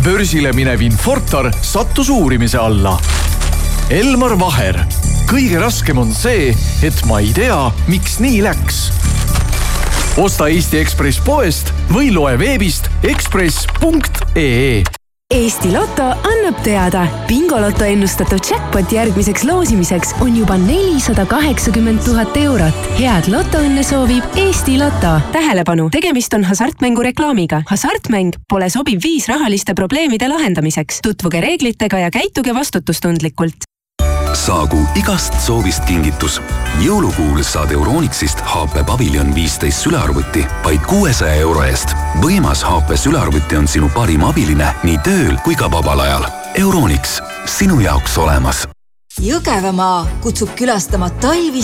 börsile minev Infortar sattus uurimise alla. Elmar Vaher. kõige raskem on see, et ma ei tea, miks nii läks. osta Eesti Ekspress poest või loe veebist ekspress.ee Eesti Loto annab teada, bingoloto ennustatav jackpot järgmiseks loosimiseks on juba nelisada kaheksakümmend tuhat eurot. head lotoõnne soovib Eesti Loto. tähelepanu, tegemist on hasartmängureklaamiga. hasartmäng pole sobiv viis rahaliste probleemide lahendamiseks. tutvuge reeglitega ja käituge vastutustundlikult saagu igast soovist kingitus. jõulukuul saad Euronixist HP Pavilion viisteist sülearvuti vaid kuuesaja euro eest. võimas HP sülearvuti on sinu parim abiline nii tööl kui ka vabal ajal. Euronix, sinu jaoks olemas. Jõgevamaa kutsub külastama talvist